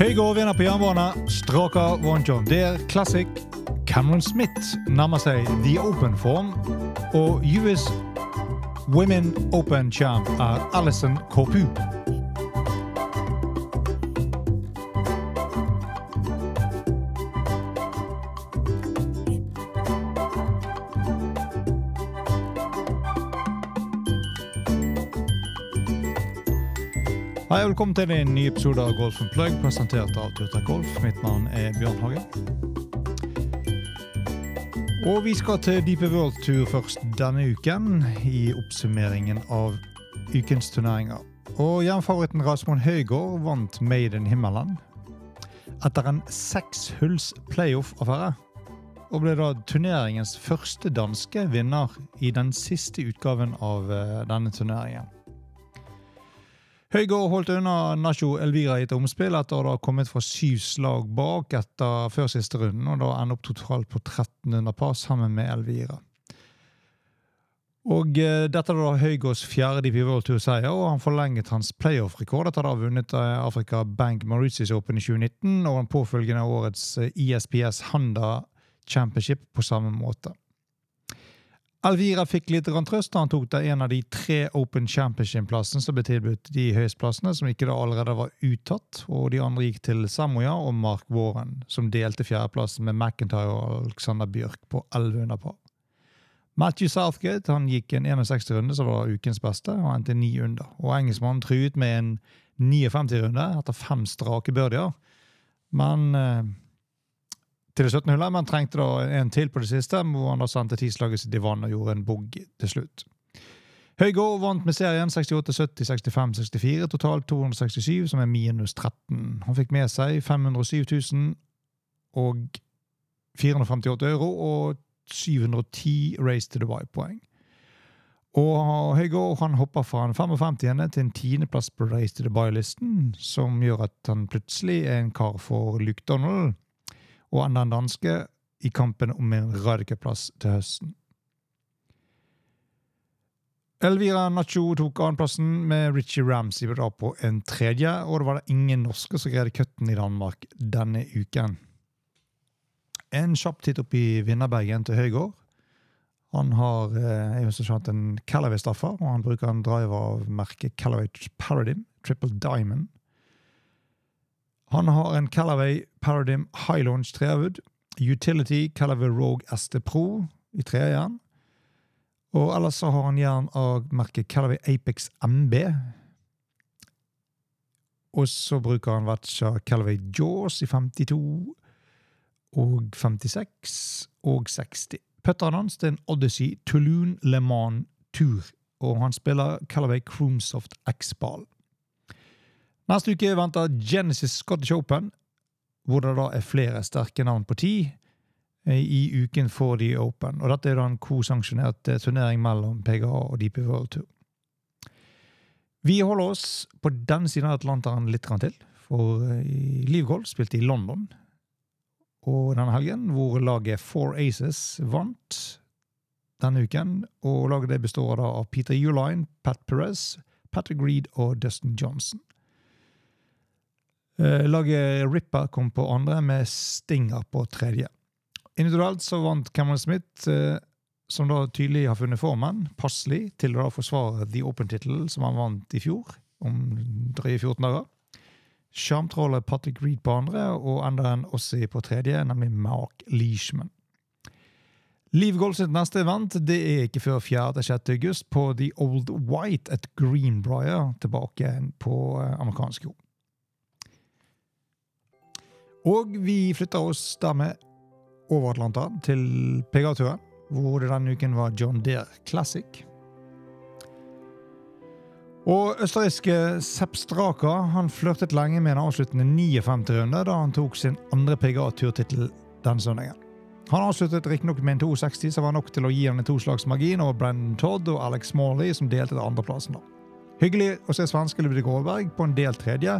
Høygaard vinner på jernbane. Straka von John Deere Classic. Cameron Smith nærmer seg The Open-form. Og US Women Open Champ er Alison Corpu. Velkommen til en ny episode av Golf Plug, presentert av Turtek Golf. Mitt navn er Bjørn Hagen. Og vi skal til Deep World Tour først denne uken, i oppsummeringen av ukens turneringer. Og jernfavoritten Rasmund Høygård vant Made in Himmelen etter en sekshulls playoff-affære. Og ble da turneringens første danske vinner i den siste utgaven av eh, denne turneringen. Høygård holdt unna Nacho Elvira i et omspill etter å ha kommet fra syv slag bak etter før siste runden, og da ende opp totalt på 1300 par sammen med Elvira. Og eh, Dette var Høygårds fjerde DP World Tour-seier, og han forlenget hans playoff-rekord etter å ha vunnet eh, Afrika Bank Mauritius Open i 2019 og den påfølgende årets ISPS eh, Handa Championship på samme måte. Alvira fikk litt trøst da han tok da en av de tre Open Championship-plassene som ble tilbudt de høyestplassene, som ikke da allerede var uttatt. og De andre gikk til Samoya og Mark Warren, som delte fjerdeplassen med McIntyre og Alexander Bjørk på 1100 par. Matthew Southgate han gikk en 61-runde, som var ukens beste, og endte 9 under. Og engelskmannen truet med en 59-runde etter fem strake birdier. Men eh, til det 17. hullet, men trengte da en til på det siste, hvor han da sendte tislaget sitt i vann og gjorde en boogie til slutt. Høygård vant med serien 68-70, 65-64, totalt 267, som er minus 13. Han fikk med seg 507 000 og 458 euro og 710 Race to Dubai-poeng. Og Høygård han hopper fra en 55. til en tiendeplass på Race to Dubai-listen, som gjør at han plutselig er en kar for Luke Donald og enda en danske i kampen om en radikaplass til høsten. Elvira Nacho tok annenplassen med Richie Ramsey på en tredje, og det var det ingen norske som greide cutten i Danmark denne uken. En kjapp titt opp i vinnerbergen til Høygård. Han har eh, skjønt, en Calaway-staffer, og han bruker en driver av merket Calaway Paradigm, Triple Diamond. Han har en Calaway Paradigm High Launch treavud. Utility Calaway Rogue ST Pro i trejern. Og ellers så har han jern av merket Calaway Apex MB. Og så bruker han Vetcha Calaway Jaws i 52 og 56 og 60. Putteren hans det er en Odyssey Toulon Le Mans Tour, og han spiller Calaway Croomsoft X-ball. Neste uke venter Genesis Scottish Open, hvor det da er flere sterke navn på ti eh, i uken for de Open. Og Dette er da en co-sanksjonert eh, turnering mellom PGA og DP World Tour. Vi holder oss på denne siden av Atlanteren litt til, for eh, Liv Gold spilte i London og denne helgen, hvor laget Four Aces vant denne uken. Og Laget det består da av Peter Uline, Pat Perez, Patrick Reed og Dustin Johnson. Eh, laget Ripper kom på andre, med Stinger på tredje. Individuelt så vant Cameron Smith, eh, som da tydelig har funnet formen, passelig til å da forsvare The Open-tittelen som han vant i fjor, om drøye 14 dager. Sjarmtrollet Patrick Reed på andre, og enda en Ossie på tredje, nemlig Mark Leishman. Liv sitt neste event det er ikke før 4.-6. august på The Old White at Greenbrier, tilbake på eh, amerikansk jord. Og vi flytter oss dermed over Atlanta, til PGA-turen, hvor det denne uken var John Deere Classic. Og østerrikske Sepp Straka han flørtet lenge med en avsluttende 59-runde da han tok sin andre PGA-turtittel denne søndagen. Han avsluttet riktignok med en 260, som var nok til å gi ham en toslagsmargin over Brendan Todd og Alex Morley, som delte til andreplassen. Hyggelig å se svenske Ludvig Råberg på en del tredje,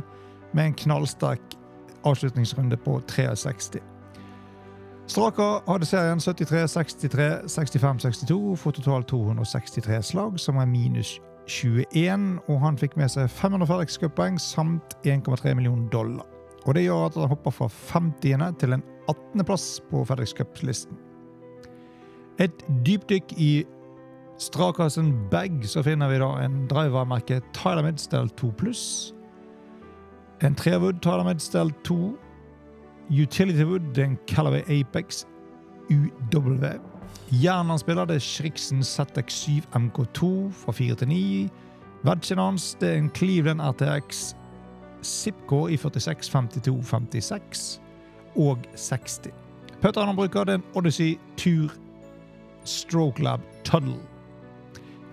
med en knallsterk avslutningsrunde på 63. Straka hadde serien 73, 63, 65, 62 for totalt 263 slag, som er minus 21, og han fikk med seg 500 FedEx Cup-poeng samt 1,3 millioner dollar. Og det gjør at han hopper fra 50. til en 18.-plass på FedEx Cup-listen. Et dypdykk i Strakasen bag, så finner vi da en driver merket Tyler Midsdale 2 pluss. En Trewood et Stell 2. Utility Wood, en Callaway Apex UW. Jernet han spiller, det er Schriksen ZX7 MK2 fra 4 til 9. Wedgen hans det er en Cleveland RTX Zipco i 46, 52, 56 og 60. Putteren han bruker, det er en Odyssey Tour Stroke Lab Tuddle.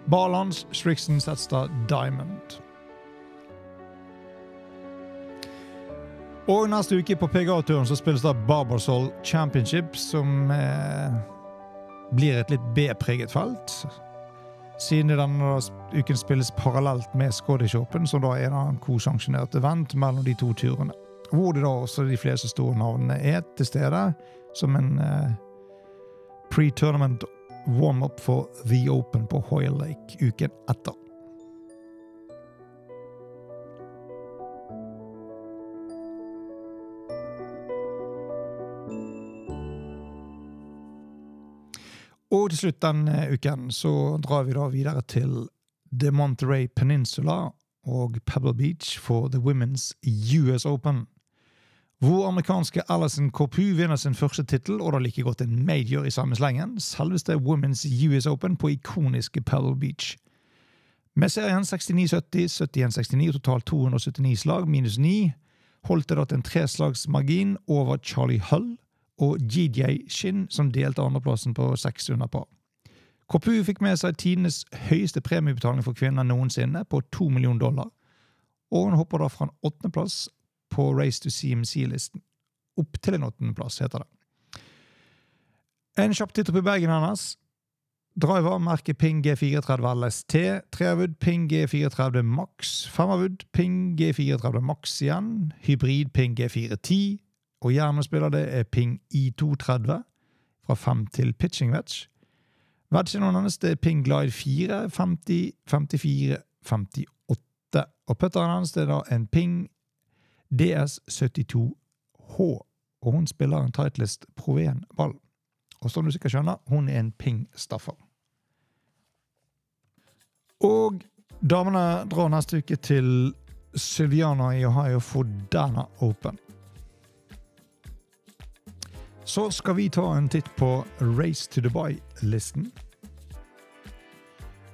Balans Strixon Setstad Diamond. Og neste uke på PGA-turen så spilles da Barbersol Championship, som eh, blir et litt B-preget felt. Siden denne uken spilles parallelt med Scottish Open, som da er en co-sanksjonert event mellom de to turene. Hvor det da også de fleste store navnene er til stede, som en eh, pre-tournament warm-up for The Open på Hoyle Lake uken etter. Og til slutt denne uken så drar vi da videre til The Monterey Peninsula og Pebble Beach for The Women's US Open. Hvor amerikanske Alison Corpu vinner sin første tittel, og da like godt en major i samme slengen, selveste Women's US Open på ikoniske Pebble Beach. Med serien 69-70, 71-69 og totalt 279 slag, minus 9, holdt det da til en treslagsmargin over Charlie Hull, og GJ Shin, som delte andreplassen på 600 par. Kopu fikk med seg tidenes høyeste premiebetaling for kvinner noensinne, på 2 millioner dollar, og hun hopper da fra en åttendeplass på Race to CMC-listen. Opp til en åttendeplass, heter det. En kjapp titt opp i bagen hennes. Driver merket Ping G34 LST. Treavud Ping G34 Max. Femavud Ping G34 Max igjen. Hybrid Ping G410. Og hjernespiller det er Ping I230 fra 5 til pitching wedge. Wedgen hans er Ping Glide 4, 50, 54, 58. Og putteren hans er da en Ping DS72H. Og hun spiller en tightlist Pro 1-ball. Og som du sikkert skjønner, hun er en Ping-staffer. Og damene drar neste uke til Sylviana i Ohio for Dana Open. Så skal vi ta en titt på Race to Dubai-listen.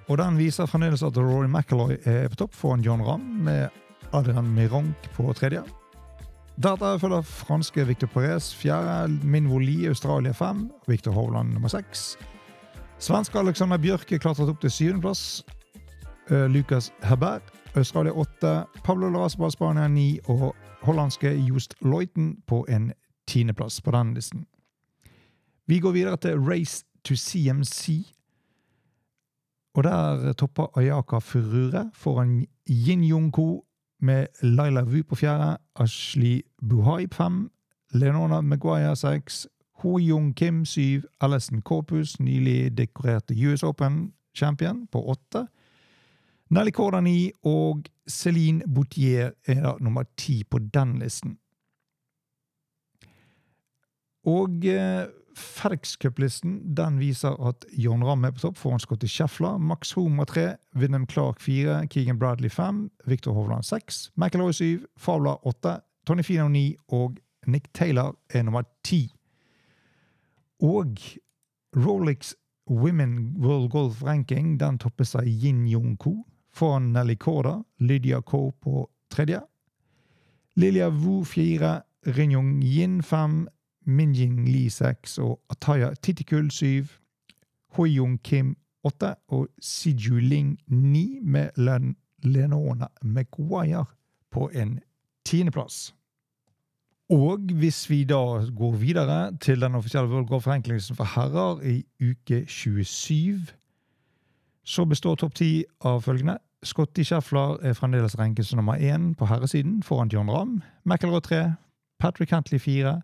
Og Den viser fremdeles at Rory McAloy er på topp foran John Ramm, med Adrian Mironk på tredje. Deretter følger franske Victor Perez fjerde, Min Voli Australia fem, Victor Hovland nummer seks. Svenske Alexander Bjørke klatret opp til syvendeplass. Uh, Lucas Herbert, Australia åtte. Pablo Larasbal, Spania ni. Og hollandske Just Leuten på en tiendeplass på den listen. Vi går videre til Race to CMC. Og der topper Ayaka Furure foran Yin Yong-ko med Laila Wu på fjerde, Ashley Buhai på fem, Leonora Maguire seks, Ho Jung Kim syv, Alison Corpus, nylig dekorerte US Open-champion, på åtte. Nelly Korda ni, og Céline Boutier er da nummer ti på den listen. Og eh, FedEx Cup-listen den viser at John Ramm er på topp foran Scotty Scheffler. Max Homer 3, William Clark 4, Keegan Bradley 5, Victor Hovland 6, McIlroy 7, Fowler 8, Tony Fino 9 og Nick Taylor er nummer 10. Og Rolex Women World Golf Ranking den toppes av Yin Yong-ko foran Nelly Korda, Lydia Ko på tredje. Lilia Wu 4, Rinjong Yin 5, Minjing Li 6 og Ataya Titikul 7. Hoyung Kim 8 og Siju Ling 9 med Len Lenona Maguire på en tiendeplass. Og hvis vi da går videre til den offisielle World Golf Rankinglisten for herrer i uke 27, så består topp ti av følgende. Scotty Scheffler er fremdeles ranket nummer én på herresiden, foran John Ramm. McElroy 3, Patrick Hentley 4,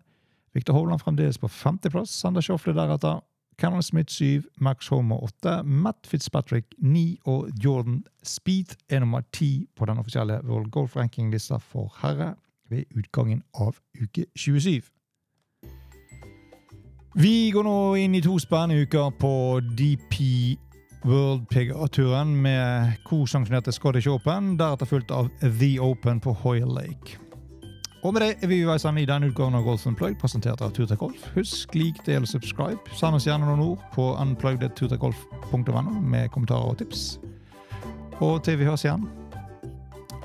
Victor Hovland fremdeles på femteplass. Sander Schofle deretter. Cannon Smith 7, Max Homer 8, Matt Fitzpatrick 9 og Jordan Speed er nummer 10 på den offisielle World Golf Ranking-lista for herre. ved utgangen av uke 27. Vi går nå inn i to spennende uker på DP World PGA-turen med co-sanksjonerte Scottish Open, deretter fulgt av The Open på Hoyle Lake. Og med det er vi ved veis denne utgaven av Golf Unplugged, presentert av Turtek Golf. Husk, lik, del og subscribe. Send oss gjerne noen ord på unpluggedturtekgolf.no med kommentarer og tips. Og til vi høres igjen,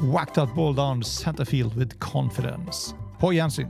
whack that ball down center field with confidence. På gjensyn.